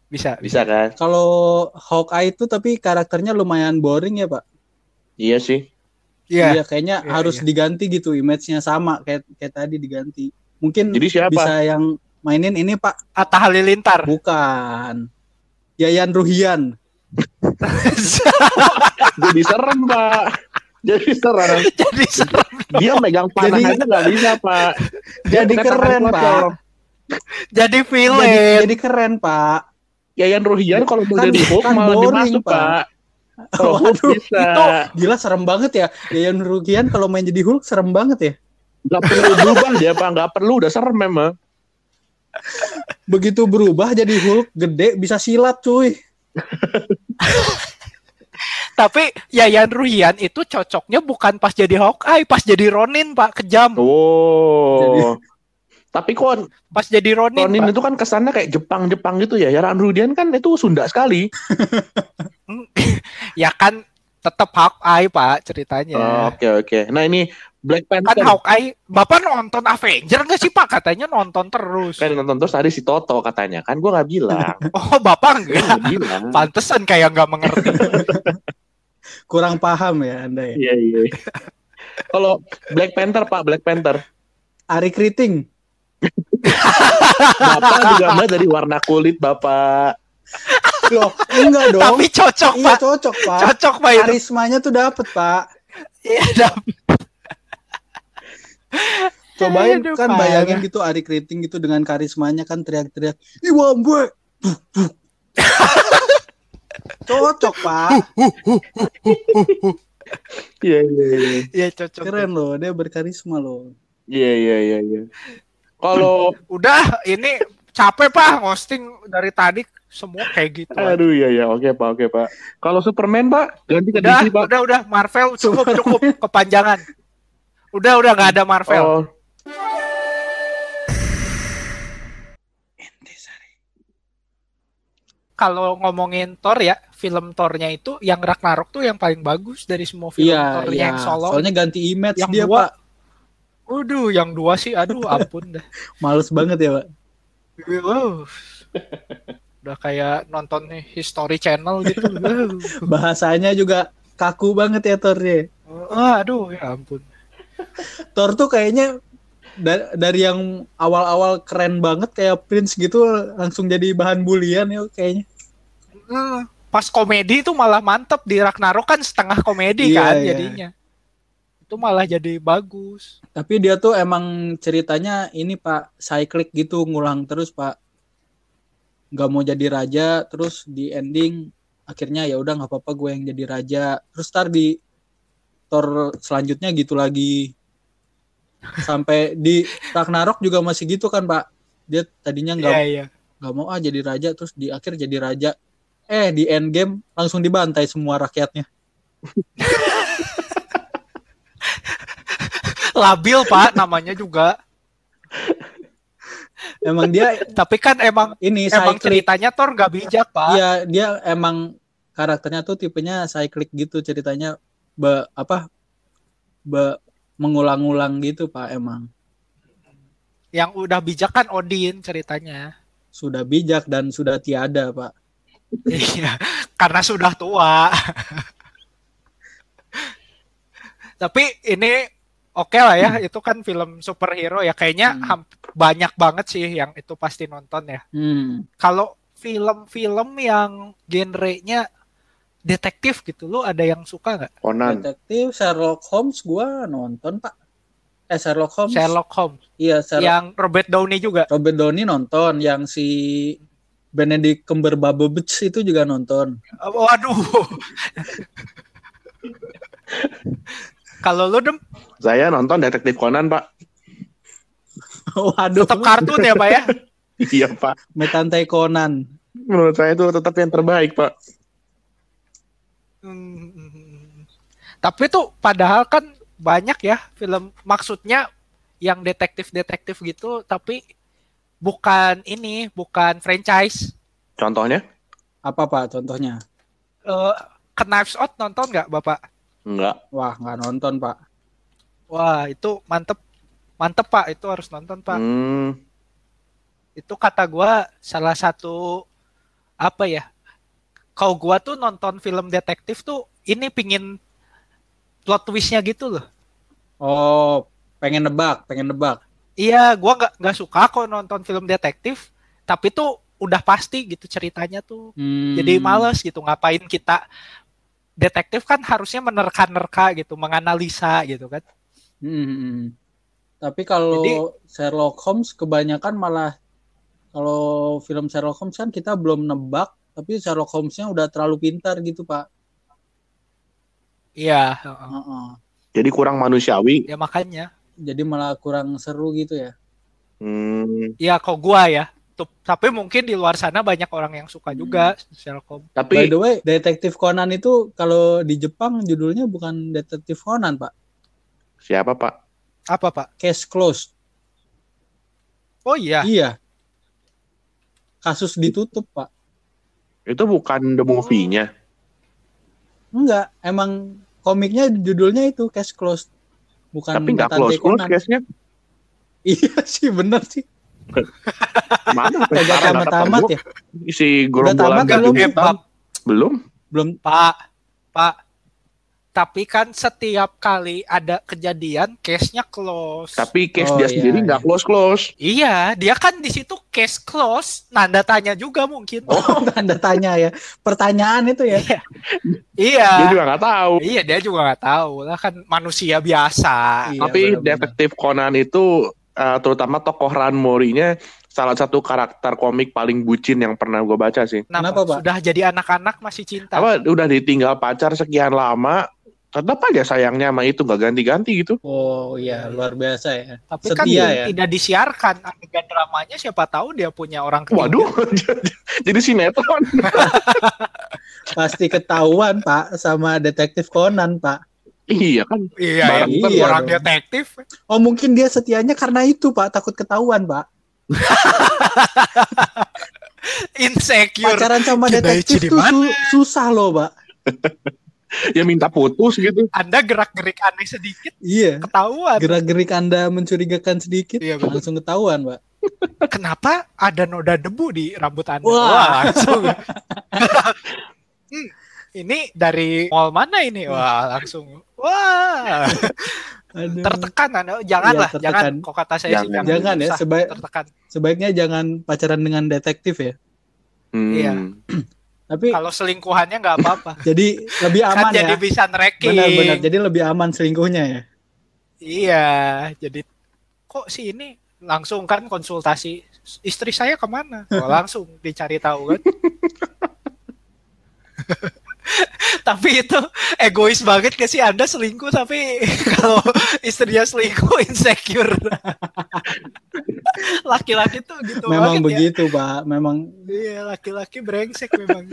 Bisa, bisa kan? Kalau Hawkeye itu tapi karakternya lumayan boring ya, Pak. Iya sih. Iya. Iya, kayaknya Iya, harus iya. diganti gitu image-nya sama kayak kayak tadi diganti. Mungkin Jadi siapa? bisa yang mainin ini, Pak. Atta Halilintar. Bukan. Yayan Ruhian. Jadi serem pak. Jadi serem. jadi serem. Dia megang panah Jadi- aja nggak bisa pak. Dia Jadi keren, Pak. Jadi Jadi, villain. jadi keren, Pak. Yayan Ruhian kalau mau Kan- jadi Hulk kan malah boring, masuk Pak. pak. Kalau Hulk Waduh, bisa. itu gila serem banget ya. Yayan Ruhian kalau main jadi Hulk serem banget ya. Nggak perlu berubah dia pak. Nggak perlu. Udah serem memang. Begitu berubah jadi Hulk gede bisa silat, cuy. Tapi Yayan Ruhian itu cocoknya bukan pas jadi Hawkeye, pas jadi Ronin, Pak, kejam. Oh. Tapi kok Pas jadi Ronin, Ronin Pak. itu kan kesannya kayak Jepang-Jepang gitu ya. Yayan Ruhian kan itu Sunda sekali. ya kan tetap Hawkeye, Pak, ceritanya. Oh, Oke oke. Nah ini Black Kan Panther. Hawkeye, Bapak nonton Avenger nggak sih, Pak? Katanya nonton terus. Kan nonton terus tadi si Toto katanya. Kan gua nggak bilang. Oh, Bapak enggak. nggak bilang. Pantesan kayak nggak mengerti. Kurang paham ya Anda ya. Iya iya. Kalau Black Panther Pak, Black Panther. Ari Kriting. Bapak juga dari warna kulit Bapak. Loh, enggak dong. Tapi cocok, iya Pak. cocok, Pak. Cocok, Pak. itu. Karismanya tuh dapet, Pak. Iya, dapet. Cobain Aduh, kan parah. bayangin gitu Ari Kriting gitu dengan karismanya kan teriak-teriak, "Iwan gue." Cocok, Pak. Iya iya iya. Iya, cocok. Keren loh, dia berkarisma loh. Iya iya iya iya. Kalau Udah, ini capek, Pak, hosting dari tadi semua kayak gitu. aduh iya iya oke Pak oke Pak. Kalau Superman Pak ganti ke Udah, DC Pak. udah, udah, Marvel cukup, cukup kepanjangan. Udah, udah nggak ada Marvel. Oh, Kalau ngomongin Thor ya, film Thor-nya itu yang Ragnarok tuh yang paling bagus dari semua film Iya, Thor iya. yang solo. Soalnya ganti image Yang dia, dua. Pak. Waduh, yang dua sih, aduh ampun dah. Males banget ya, Pak. Wow. Udah kayak nonton nih History Channel gitu. Bahasanya juga kaku banget ya Thor-nya. Ah, aduh, ya ampun. Thor tuh kayaknya da- dari yang awal-awal keren banget kayak Prince gitu langsung jadi bahan bulian ya kayaknya. Hmm, pas komedi itu malah mantep di Ragnarok kan setengah komedi Iya, kan iya. jadinya. Itu malah jadi bagus. Tapi dia tuh emang ceritanya ini Pak cyclic gitu ngulang terus Pak. Nggak mau jadi raja terus di ending akhirnya ya udah nggak apa-apa gue yang jadi raja. Terus tar di Thor selanjutnya gitu lagi. Sampai di Ragnarok juga masih gitu kan Pak. Dia tadinya nggak Iya, iya. nggak mau ah jadi raja terus di akhir jadi raja. Eh di end game langsung dibantai semua rakyatnya. Labil, Pak, namanya juga. Emang dia Tapi kan emang ini emang cyclic. ceritanya Thor nggak bijak, Pak. Iya, dia emang karakternya tuh tipenya cyclic gitu ceritanya be, apa be, mengulang-ulang gitu Pak emang. Yang udah bijak kan Odin ceritanya. Sudah bijak dan sudah tiada Pak. Iya, karena sudah tua. Tapi ini oke lah ya, itu kan film superhero ya. Kayaknya Hmm. Banyak banget sih yang itu pasti nonton ya. Hmm. Kalau film-film yang genrenya detektif gitu, lu ada yang suka nggak? Conan. Detektif Sherlock Holmes gua nonton, Pak. Eh Sherlock Holmes. Sherlock Holmes, Iya, Sherlock yang Robert Downey juga. Robert Downey nonton, yang si Benedict Cumberbatch itu juga nonton. Waduh. Kalau lu dem Saya nonton Detektif Conan, Pak. Waduh, tetap kartun ya, Pak ya? Iya, Pak. Metantai Conan. Menurut saya itu tetap yang terbaik, Pak. Hmm. Tapi tuh padahal kan banyak ya film maksudnya yang detektif-detektif gitu tapi bukan ini, bukan franchise. Contohnya? Apa Pak contohnya? Eh ke Knives Out nonton nggak Bapak? Enggak. Wah, nggak nonton, Pak. Wah, itu mantep. Mantep Pak, itu harus nonton Pak. Hmm. Itu kata gua salah satu apa ya? Kalau gua tuh nonton film detektif tuh ini pingin plot twistnya gitu loh. Oh, pengen nebak, pengen nebak. Iya, gua nggak nggak suka kok nonton film detektif, tapi tuh udah pasti gitu ceritanya tuh. Hmm. Jadi males gitu ngapain kita detektif kan harusnya menerka-nerka gitu, menganalisa gitu kan. Hmm. Tapi kalau Jadi- Sherlock Holmes kebanyakan malah kalau film Sherlock Holmes kan kita belum nebak, tapi Sherlock Holmes-nya udah terlalu pintar gitu, Pak. Iya, heeh. Heeh. Jadi kurang manusiawi. ya makanya. Jadi malah kurang seru gitu ya. Hmm. Ya kok gua ya. Tuh, tapi mungkin di luar sana banyak orang yang suka juga Sherlock Holmes. By Tapi the way, Detektif Conan itu kalau di Jepang judulnya bukan Detektif Conan, Pak. siapa, Pak? Apa, Pak? Case closed. Oh iya. Iya. Kasus ditutup, Pak. Itu bukan the movie-nya. Enggak, emang komiknya judulnya itu Case Closed. Bukan Tapi nggak close-close Conan. case-nya. Iya sih, bener sih. Mana? Kagak tamat-tamat ya. Si Udah gerombolan tamat baju belum? Belum? Belum Pak, Pak. Tapi kan setiap kali ada kejadian, case-nya close. Tapi case Oh, dia iya, sendiri nggak close-close. Iya, dia kan di situ case close, nanda tanya juga mungkin. Oh, tanda tanya ya. Pertanyaan itu ya. Iya. Iya. Dia juga nggak tahu. Iya, dia juga nggak tahu lah kan manusia biasa. Iya, Tapi detektif Conan itu eh, terutama tokoh Ranmori-nya salah satu karakter komik paling bucin yang pernah gue baca sih. Kenapa, Pak? Sudah jadi anak-anak masih cinta. Apa udah ditinggal pacar sekian lama, tetap aja sayangnya sama itu gak ganti-ganti gitu. Oh iya, luar biasa ya. Tapi kan Setia ya. tidak disiarkan adegan dramanya siapa tahu dia punya orang ketiga. Waduh, jadi sinetron. Pasti ketahuan, Pak, sama detektif Conan, Pak. iya kan. Iya, Barang ya, iya orang dong. detektif. Oh, mungkin dia setianya karena itu, Pak, takut ketahuan, Pak. Insecure. Pacaran sama detektif tuh su- susah loh, Pak. Ya minta putus gitu. Anda gerak-gerik aneh sedikit Iya. ketahuan. Gerak-gerik Anda mencurigakan sedikit, Iya, betul. langsung ketahuan, Pak. Kenapa ada noda debu di rambut Anda? Wah. Wah, langsung. Hmm, ini dari mall mana ini? Wah, langsung. Wah, Aduh. tertekan Anda. Janganlah, Iya, jangan. Kok kata saya sih Jangan. jangan. Jangan ya, sebaik- tertekan. Sebaiknya jangan pacaran dengan detektif ya. Hmm. Iya. Tapi Kalau selingkuhannya nggak apa-apa. jadi lebih kan aman jadi ya. bisa tracking. Benar-benar. Jadi lebih aman selingkuhnya ya. Iya, jadi kok sih ini langsung kan konsultasi istri saya ke mana? Oh, langsung dicari tahu kan. tapi itu egois banget gak sih Anda selingkuh tapi kalau istrinya selingkuh insecure. Laki-laki tuh gitu Memang banget ya. begitu, Pak. Memang Iya, laki-laki brengsek memang.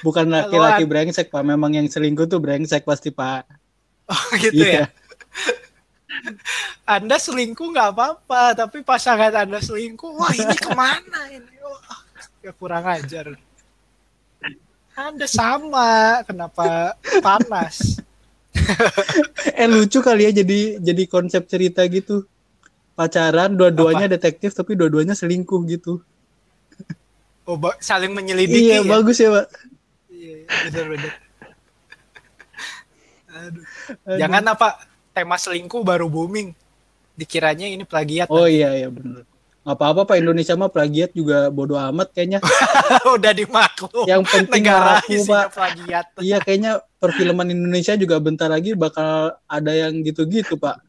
bukan laki-laki brengsek, Pak. Memang yang selingkuh tuh brengsek pasti, Pak. Oh, gitu Iya. ya. Anda selingkuh nggak apa-apa, tapi pasangan Anda selingkuh, wah ini ke mana ini? Wah, ya kurang ajar. Anda sama, kenapa panas? Eh lucu kali ya jadi jadi konsep cerita gitu. Pacaran dua-duanya detektif tapi dua-duanya selingkuh gitu. Oh, ba- saling menyelidiki Iya, ya. bagus ya, Pak. Iya, bener-bener. Aduh. Aduh. Jangan apa tema selingkuh baru booming. Dikiranya ini plagiat. Oh iya, iya bener. Nggak apa-apa, Pak. Indonesia mah plagiat juga bodo amat kayaknya. Udah dimaklum. Yang penting Negara laku, isinya Pak. plagiat. Iya, kayaknya perfilman Indonesia juga bentar lagi bakal ada yang gitu-gitu, Pak.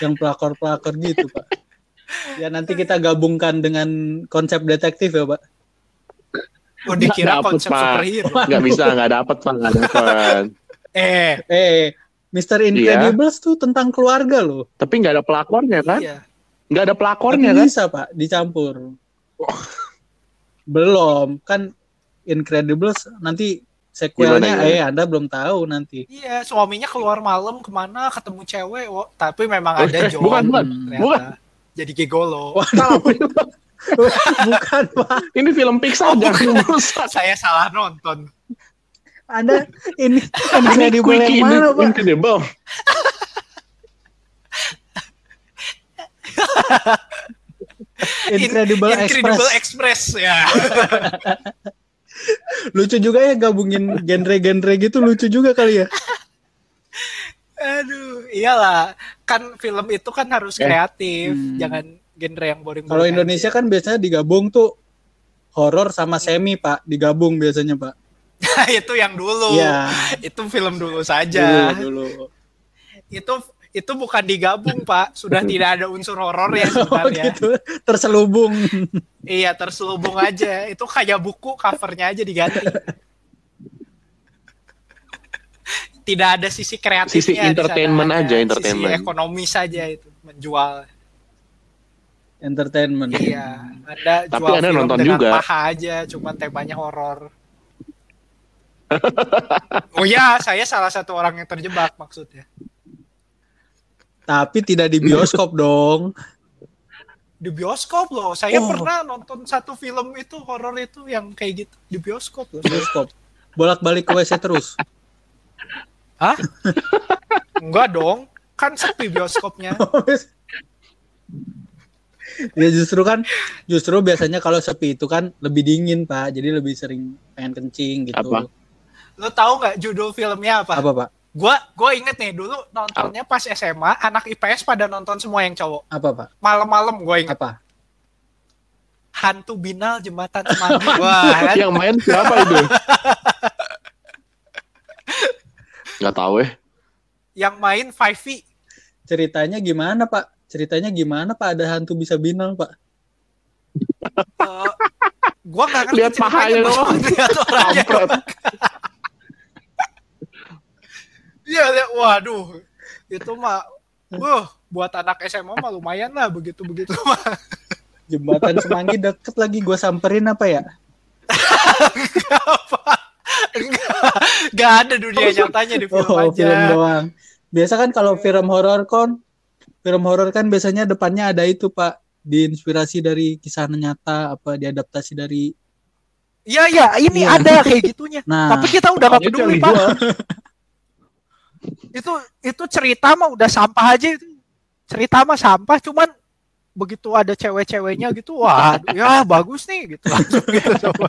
yang pelakor-pelakor gitu, Pak. Ya nanti kita gabungkan dengan konsep detektif ya, Pak. Oh, dikira Dapet, konsep Pak. superhero. Nggak bisa, nggak dapet pak, nggak dapet. Eh, Eh, Mr. Incredibles tuh tentang keluarga loh. Tapi nggak ada pelakornya kan? iya. Nggak ada Tapi pelakornya kan? bisa, Pak, dicampur. Belum, kan Incredibles nanti sequelnya eh Anda belum tahu nanti. Iya, suaminya keluar malam ke mana ketemu cewek, wo- tapi memang Oh, ada eh, John. bukan, bukan. ternyata. Bukan. Jadi gigolo. Bukan, Pak. Ini film Pixar jangan rusak. Saya salah nonton. Ada ini Ini Incredible yang Quickie mana, Pak? Incredible. Incredible, Incredible Express. Express ya. Lucu juga ya gabungin genre-genre gitu lucu juga kali ya. Aduh, iyalah. Kan film itu kan harus Eh. kreatif, Hmm. jangan genre yang boring. Kalau Indonesia kan biasanya digabung tuh horor sama semi, Pak. Digabung biasanya, Pak. itu yang dulu. Iya. Itu film dulu saja. Dulu, dulu. Itu itu bukan digabung, Pak. Sudah tidak ada unsur horor ya Oh, sebenarnya. gitu. Terselubung. Iya, terselubung aja. Itu kayak buku covernya aja diganti. Tidak ada sisi kreatifnya. Sisi entertainment aja, entertainment. Sisi ekonomi saja itu menjual. Entertainment. Iya, Anda Tapi jual Anda film nonton juga. paha aja, cuma temanya horor. oh ya, saya salah satu orang yang terjebak maksudnya. Tapi tidak di bioskop dong. Di bioskop loh, saya Oh. pernah nonton satu film itu horor itu yang kayak gitu di bioskop loh. Bioskop. Bolak-balik ke WC terus. Hah? Enggak dong, kan sepi bioskopnya. ya justru kan justru biasanya kalau sepi itu kan lebih dingin pak jadi lebih sering pengen kencing gitu Apa? Lo tahu nggak judul filmnya apa? apa pak Gua gua inget nih dulu nontonnya pas SMA, anak IPS pada nonton semua yang cowok. apa pak Malam-malam gue inget apa hantu binal jembatan semanggi. Wah, kan? Yang main siapa itu? Nggak tahu eh. yang main 5V. ceritanya gimana pak ceritanya gimana pak ada hantu bisa binal pak Eh, gua nggak ngerti Lihat pahanya doang. lihat orangnya. Iya, waduh. Itu mah Wah, buat anak SMA mah lumayan lah begitu-begitu mah. jembatan semanggi deket lagi gue samperin apa ya Apa? Enggak, enggak ada dunia nyatanya di film oh aja. film doang biasa kan kalau film horor kon film horor kan biasanya depannya ada itu pak diinspirasi dari kisah nyata apa diadaptasi dari Iya, iya, ini Iya. ada kayak gitunya. nah Tapi kita udah gak peduli, Pak. Itu itu cerita mah udah sampah aja itu. Cerita mah sampah, cuman begitu ada cewek-ceweknya gitu, wah, ya bagus nih gitu langsung gitu coba.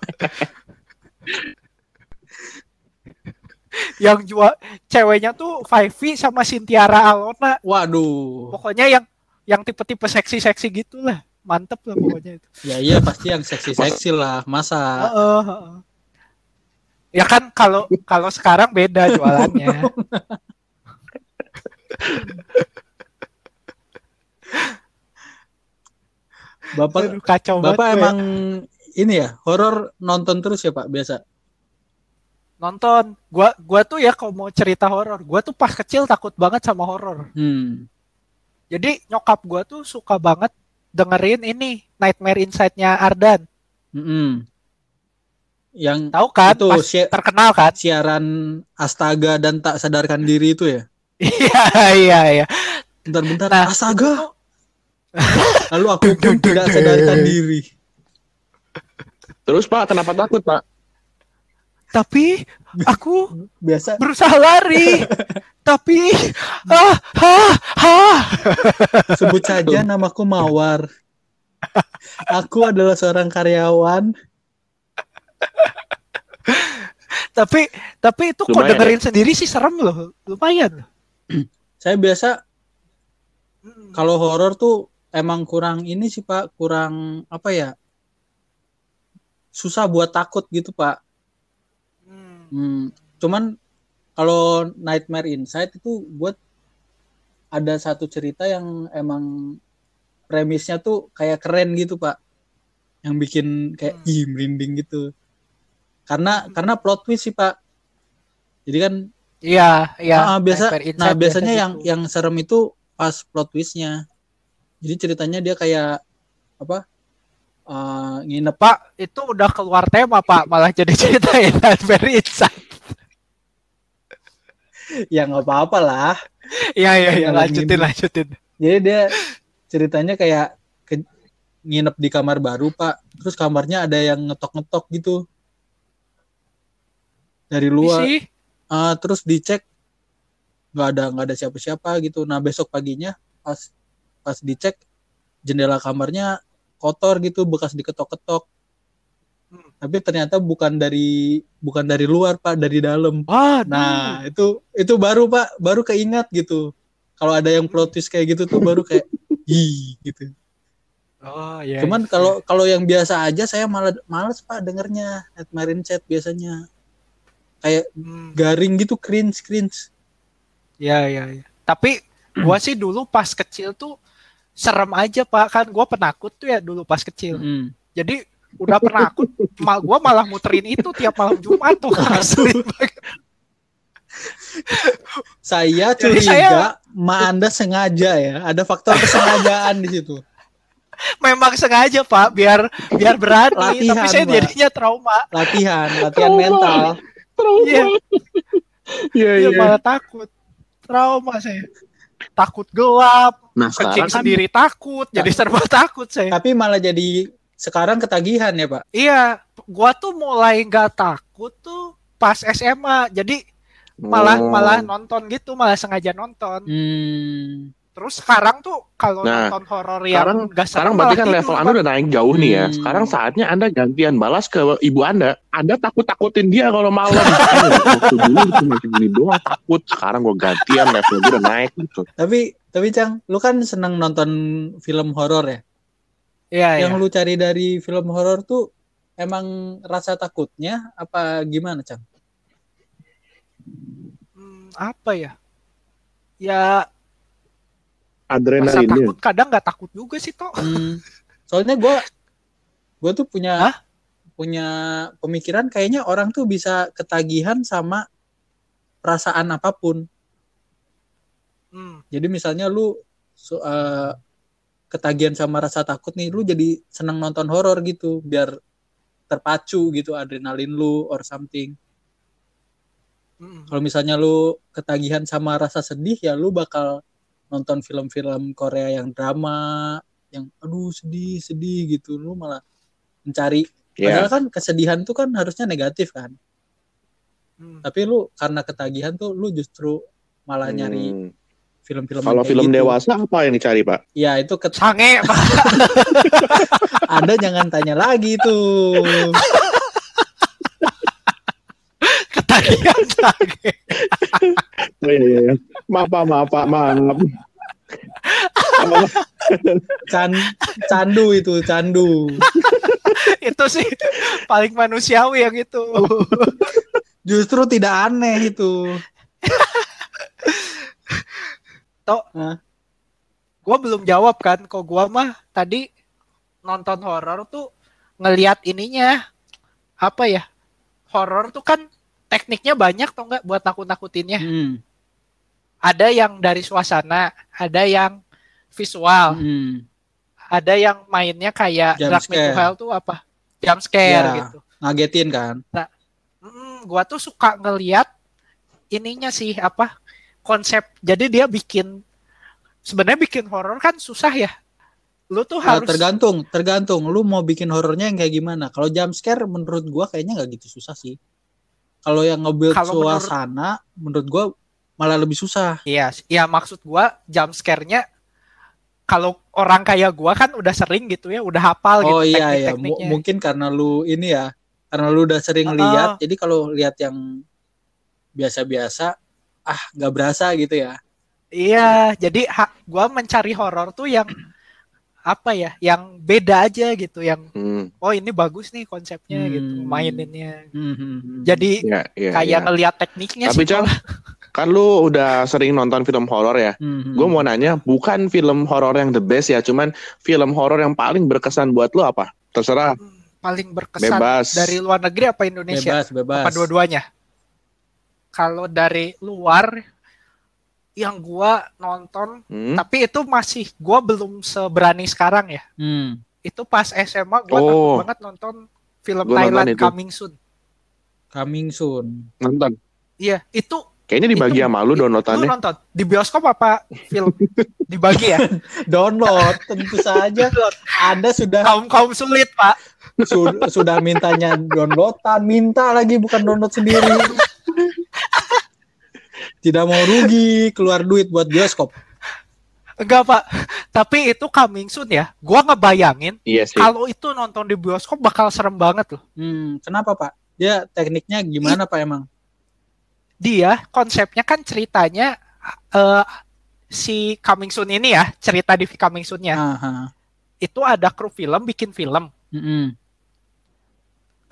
yang jual ceweknya tuh Five sama Sintiara Alona. waduh Pokoknya yang yang tipe-tipe seksi-seksi gitulah. Mantep lah pokoknya itu. ya iya pasti yang seksi seksi lah masa Heeh, heeh. Ya kan kalau kalau sekarang beda jualannya. bapak Aduh, kacau bapak banget. emang ini ya horor nonton terus ya pak biasa nonton. Gua gua tuh ya kalau mau cerita horor, gua tuh pas kecil takut banget sama horor. hmm Jadi nyokap gua tuh suka banget dengerin ini Nightmare Inside-nya Ardan. Mm-mm. Yang Tahu kan? itu Pas si- terkenal kan? siaran astaga dan tak sadarkan diri itu ya. Iya, iya, iya. Bentar-bentar Nah, astaga. Lalu aku pun tidak sadarkan diri. Terus Pak, kenapa takut Pak? Tapi aku Biasa berusaha lari. Tapi ah ah ah sebut saja namaku Mawar. Aku adalah seorang karyawan. Tapi tapi itu kok dengerin sendiri sih serem loh. Lumayan. Saya biasa Hmm. kalau horor tuh emang kurang ini sih Pak, kurang apa ya? Susah buat takut gitu Pak. Hmm. Hmm, cuman kalau Nightmare Inside itu buat ada satu cerita yang emang premisnya tuh kayak keren gitu pak, yang bikin kayak Hmm. ih merinding gitu. Karena karena plot twist sih pak. Jadi kan Iya, iya. ah, biasa, Nightmare Inside nah biasanya biasa yang gitu. yang serem itu pas plot twistnya. Jadi ceritanya dia kayak apa? eh, nginep Pak, itu udah keluar tema, Pak. Malah jadi ceritain Nightmare Inside. ya nggak apa-apa lah. Iya, iya. Malah Lanjutin, lanjutin. Jadi dia ceritanya kayak ke- nginep di kamar baru pak, terus kamarnya ada yang ngetok-ngetok gitu dari luar. Isi. Ah, terus dicek nggak ada nggak ada siapa-siapa gitu. Nah besok paginya pas pas dicek jendela kamarnya kotor gitu, bekas diketok-ketok. Hmm. Tapi ternyata bukan dari bukan dari luar pak, dari dalam. Wah, Nah itu itu baru pak, baru keingat gitu. Kalau ada yang plot twist kayak gitu tuh baru kayak ih gitu. Oh, iya. Cuman iya. kalau kalau yang biasa aja saya malah males pak dengernya Nightmare Chat biasanya kayak Hmm. garing gitu cringe cringe. Iya, iya, iya. Tapi gua sih dulu pas kecil tuh serem aja, Pak. Kan gua penakut tuh ya dulu pas kecil. Mm. Jadi udah penakut, mal gua malah muterin itu tiap malam Jumat tuh. Asli banget. Saya Jadi curiga saya- ma anda sengaja ya ada faktor kesengajaan di situ. Memang sengaja, Pak, biar biar berani. Latihan, Tapi saya jadinya trauma. Latihan latihan Trauma. mental. Iya, Iya, iya iya. malah takut. Trauma saya. Takut gelap, Nah, sekarang kan sendiri takut, jadi serba takut saya. Tapi malah jadi sekarang ketagihan ya pak. Iya, gua tuh mulai nggak takut tuh pas SMA. Jadi malah Oh. malah nonton gitu, malah sengaja nonton. Hmm. Terus sekarang tuh kalau Nah, nonton horor yang sekarang serem sekarang berarti kan level Pak. Anda udah naik jauh nih ya. Hmm. Sekarang saatnya Anda gantian balas ke ibu Anda. Anda takut-takutin dia kalau malam. Waktu dulu cuma segini doang takut. Sekarang gue gantian level gue udah naik gitu. Tapi tapi Cang, lu kan seneng nonton film horor ya? Iya, iya. Yang lu cari dari film horor tuh emang rasa takutnya apa gimana Cang? Hmm, apa ya? Ya rasa Adrenalinnya. takut kadang nggak takut juga sih toh. Hmm. Soalnya gue gue tuh punya Hah? punya pemikiran kayaknya orang tuh bisa ketagihan sama perasaan apa pun. Hmm. Jadi misalnya lu so- eh, ketagihan sama rasa takut nih, lu jadi seneng nonton horor gitu, biar terpacu gitu adrenalin lu or something. Hmm. Kalau misalnya lu ketagihan sama rasa sedih, ya lu bakal nonton film-film Korea yang drama, yang aduh sedih sedih gitu, lu malah mencari. Ya. Padahal kan kesedihan tuh kan harusnya negatif kan, Hmm. tapi lu karena ketagihan tuh lu justru malah nyari Hmm. film-film Kalau film gitu. dewasa apa yang dicari Pak? Ya itu ke Sange, Pak. Anda jangan tanya lagi tuh. Sange. Oh, iya, iya. Maaf Pak, maaf Pak, maaf. Can candu itu, candu. itu sih paling manusiawi yang itu. Justru tidak aneh itu. Gua belum jawab kan, kok gua mah tadi nonton horor tuh ngelihat ininya apa ya? Horor tuh kan tekniknya banyak tuh nggak buat nakut-nakutinnya. Hmm. Ada yang dari suasana, ada yang visual, Hmm. ada yang mainnya kayak Drag Me to. Hell tuh apa? Jump scare Ya. gitu. Ngagetin kan? Mm, gua tuh suka ngeliat ininya sih apa konsep. Jadi dia bikin sebenarnya bikin horor kan susah ya. Lu tuh Nah, harus tergantung, tergantung. Lu mau bikin horornya yang kayak gimana? Kalau jump scare menurut gua kayaknya nggak gitu susah sih. Kalau yang nge-build Kalau menurut- suasana menurut gua malah lebih susah. Iya, ya maksud gua jump scare-nya kalau orang kayak gua kan udah sering gitu ya, udah hapal gitu Oh iya iya, teknik-tekniknya. mungkin karena lu ini ya, karena lu udah sering Oh. lihat, jadi kalau lihat yang biasa-biasa, ah nggak berasa gitu ya. Iya, jadi ha- gua mencari horor tuh yang apa ya, yang beda aja gitu, yang Hmm, oh ini bagus nih konsepnya gitu, Hmm. maininnya. Hmm, hmm, hmm. Jadi ya, ya, kayak ya. ngelihat tekniknya Tapi sih. Kan lu udah sering nonton film horor ya. Hmm, hmm. Gue mau nanya, bukan film horor yang the best ya, cuman film horor yang paling berkesan buat lu apa? Terserah, paling berkesan bebas. dari luar negeri apa Indonesia? bebas bebas. Apa dua-duanya? Kalau dari luar yang gua nonton, Hmm? tapi itu masih gua belum seberani sekarang ya. Hmm. Itu pas SMA gua Oh. takut banget nonton film Gua nonton Thailand itu. Coming Soon. Coming soon. Nonton. Iya, itu Kayaknya dibagi Itu- sama lu lu downloadannya. nonton di bioskop apa film dibagi ya? Download tentu saja. Anda sudah kaum kaum sulit pak. su- sudah mintanya downloadan, minta lagi bukan download sendiri. Tidak mau rugi, keluar duit buat bioskop. Enggak pak, tapi itu coming soon ya. Gua ngebayangin Iya sih. kalau itu nonton di bioskop bakal serem banget loh. Hmm, kenapa Pak? Dia tekniknya gimana Pak emang? Dia konsepnya kan ceritanya eh si coming soon ini ya, cerita di coming soon-nya. Aha. Itu ada kru film bikin film. Mm-mm.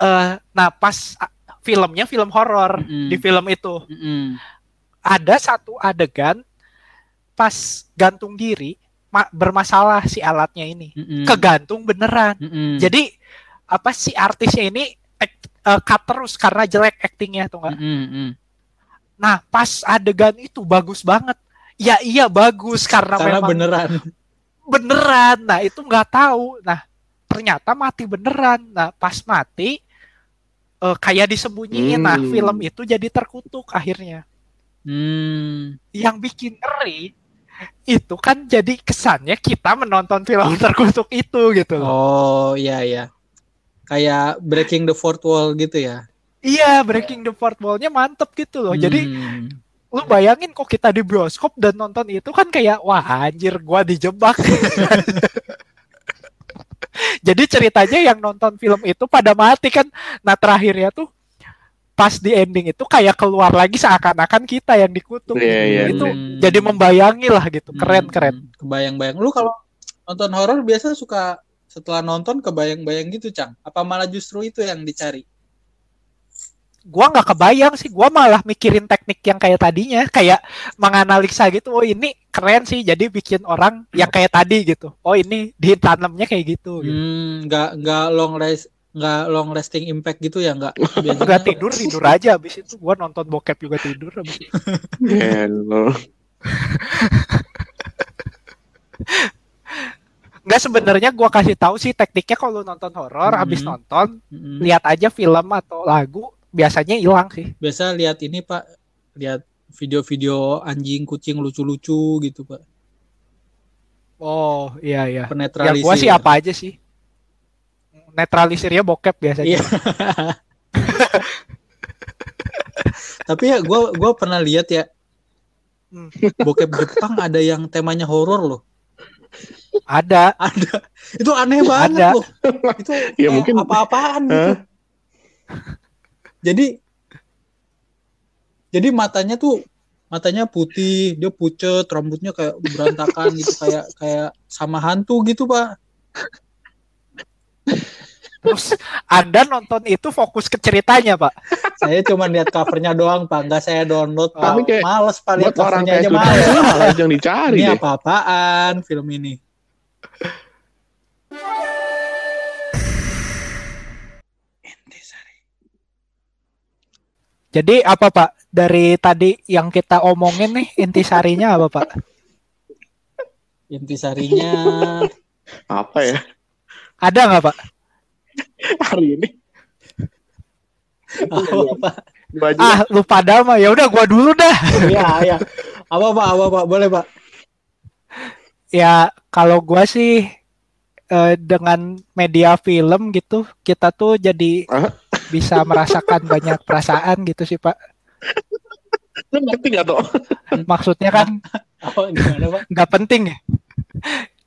Eh nah pas filmnya film horor Mm-mm. di film itu Mm-mm. Ada satu adegan pas gantung diri ma- bermasalah si alatnya ini. Mm-mm. Kegantung beneran. Mm-mm. Jadi apa si artisnya ini act- eh, cut terus karena jelek actingnya tuh nggak. Mm-mm. Mm. Nah pas adegan itu bagus banget. Ya iya bagus karena, Karena memang beneran. beneran. Nah itu nggak tahu. Nah ternyata mati beneran. Nah pas mati eh, kayak disembunyiin. Nah Hmm. film itu jadi terkutuk akhirnya. Hmm. Yang bikin ngeri itu kan jadi kesannya kita menonton film terkutuk itu gitu loh. Oh iya iya. Kayak breaking the fourth wall gitu ya. Iya breaking the fourth wall-nya mantep gitu loh. Jadi Hmm. lu bayangin kok kita di bioskop dan nonton itu kan kayak wah anjir gua dijebak. Jadi ceritanya yang nonton film itu pada mati kan. Nah terakhirnya tuh pas di ending itu kayak keluar lagi seakan-akan kita yang dikutuk. Iya, iya, itu iya. jadi membayangi lah gitu. Keren Hmm, keren. Kebayang-bayang. Lu kalau nonton horor biasa suka setelah nonton kebayang-bayang gitu, Cang? Apa malah justru itu yang dicari? Gua nggak kebayang sih. Gua malah mikirin teknik yang kayak tadinya, kayak menganalisa gitu. Oh ini keren sih. Jadi bikin orang yang kayak tadi gitu. Oh ini ditanamnya kayak gitu. gitu. Hmm, nggak nggak long rest nggak long lasting impact gitu ya nggak Enggak tidur tidur aja abis itu gua nonton bokep juga tidur abis itu. Hello. Enggak sebenarnya gua kasih tahu sih tekniknya kalau nonton horor Mhm. abis nonton Mm-mm. lihat aja film atau lagu biasanya hilang sih. biasa lihat ini pak lihat video-video anjing kucing lucu-lucu gitu pak Oh iya iya. Yang penetralisir gua sih apa aja sih. Netralisirnya bokep biasanya. Iya. tapi ya gue gua pernah lihat ya Hmm. bokep Jepang ada yang temanya horor loh Ada. ada itu aneh banget Ada. loh itu Ya, kayak mungkin- apa-apaan gitu jadi jadi matanya tuh matanya putih dia pucet rambutnya kayak berantakan gitu kayak kayak sama hantu gitu pak Terus Anda nonton itu fokus ke ceritanya, Pak. saya cuma lihat covernya doang pak nggak saya download pak Tapi kayak males pak lihat covernya aja males malah yang dicari ini deh. apa-apaan film ini Jadi apa, Pak? Dari tadi yang kita omongin nih intisarinya apa, Pak? intisarinya Apa ya? Ada nggak, Pak? Hari ini. apa Gua aja. Ah, lu pada mah ya udah gua dulu dah. Iya, iya. Apa Pak? Apa Pak? Boleh Pak? Ya, kalau gua sih eh, dengan media film gitu, kita tuh jadi Hah? bisa merasakan banyak perasaan gitu sih, Pak. Lu ngerti gak tuh? Maksudnya kan Apa gimana Pak? nggak penting ya.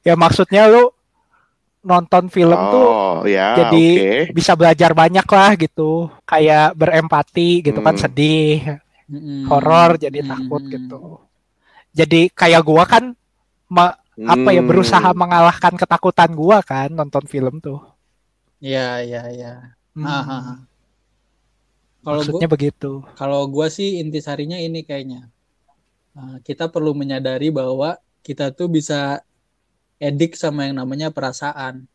Ya maksudnya lu nonton film tuh oh, ya, jadi oke. bisa belajar banyak lah gitu. Kayak berempati gitu kan Hmm. sedih, Mm-mm. horor jadi takut Mm-mm. gitu. Jadi kayak gua kan ma- apa ya Hmm. berusaha mengalahkan ketakutan gua kan nonton film tuh. Iya, iya, iya. Hmm. Ah, ah, ah. Kalau gua, Maksudnya begitu. kalau gua sih intisarinya ini kayaknya. Nah, kita perlu menyadari bahwa kita tuh bisa edik sama yang namanya perasaan.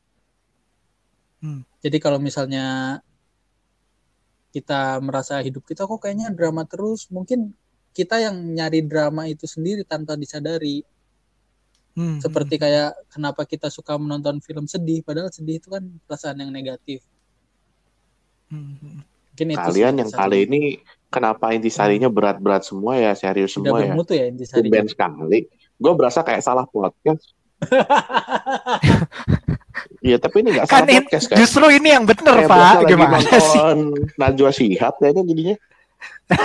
Hmm. Jadi kalau misalnya kita merasa hidup kita kok kayaknya drama terus, mungkin kita yang nyari drama itu sendiri tanpa disadari. Hmm. Seperti kayak kenapa kita suka menonton film sedih, padahal sedih itu kan perasaan yang negatif. Hmm. Mungkin itu sih Kalian yang kali ini kenapa intisarinya berat-berat semua ya, serius tidak semua ya? bermutu ya intisari. Tumben sekali. Gue berasa kayak salah podcast. Iya, tapi ini nggak Kan salah podcast kan? justru ini yang bener Kayak pak, gimana sih? Najwa Shihab kayaknya jadinya.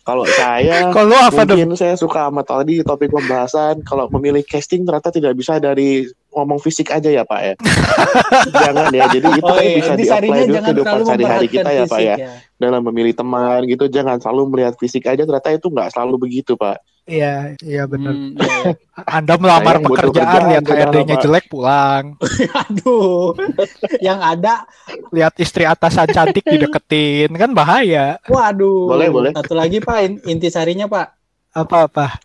Kalau saya Kalau apa dong? mungkin saya suka sama tadi topik pembahasan kalau memilih casting ternyata tidak bisa dari ngomong fisik aja ya Pak ya. Jangan ya. Jadi itu Oh kan iya, bisa di-apply dulu jangan kehidupan sehari-hari kita ya Pak ya. ya. Dalam memilih teman gitu jangan selalu melihat fisik aja ternyata itu nggak selalu begitu Pak. Iya, iya bener. Hmm, iya, iya. Anda melamar butuh pekerjaan, kerjaan, lihat jangan HRD-nya lama. jelek pulang. Aduh, yang ada, Lihat istri atasan cantik dideketin, kan bahaya. waduh. Boleh, boleh. Satu lagi Pak, in- intisarinya Pak. Apa-apa.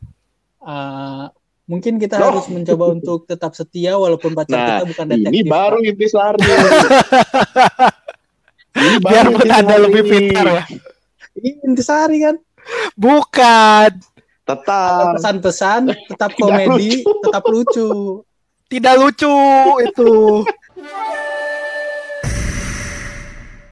Eh, mungkin kita Loh. harus mencoba untuk tetap setia walaupun pacar Nah, kita bukan detektif. Ini baru Pak. intisari. Ini baru Biarpun Anda intisari. lebih pintar ya. Ini intisari kan. Bukan. Tetap. Pesan-pesan, tetap komedi, tetap lucu. Tidak lucu itu.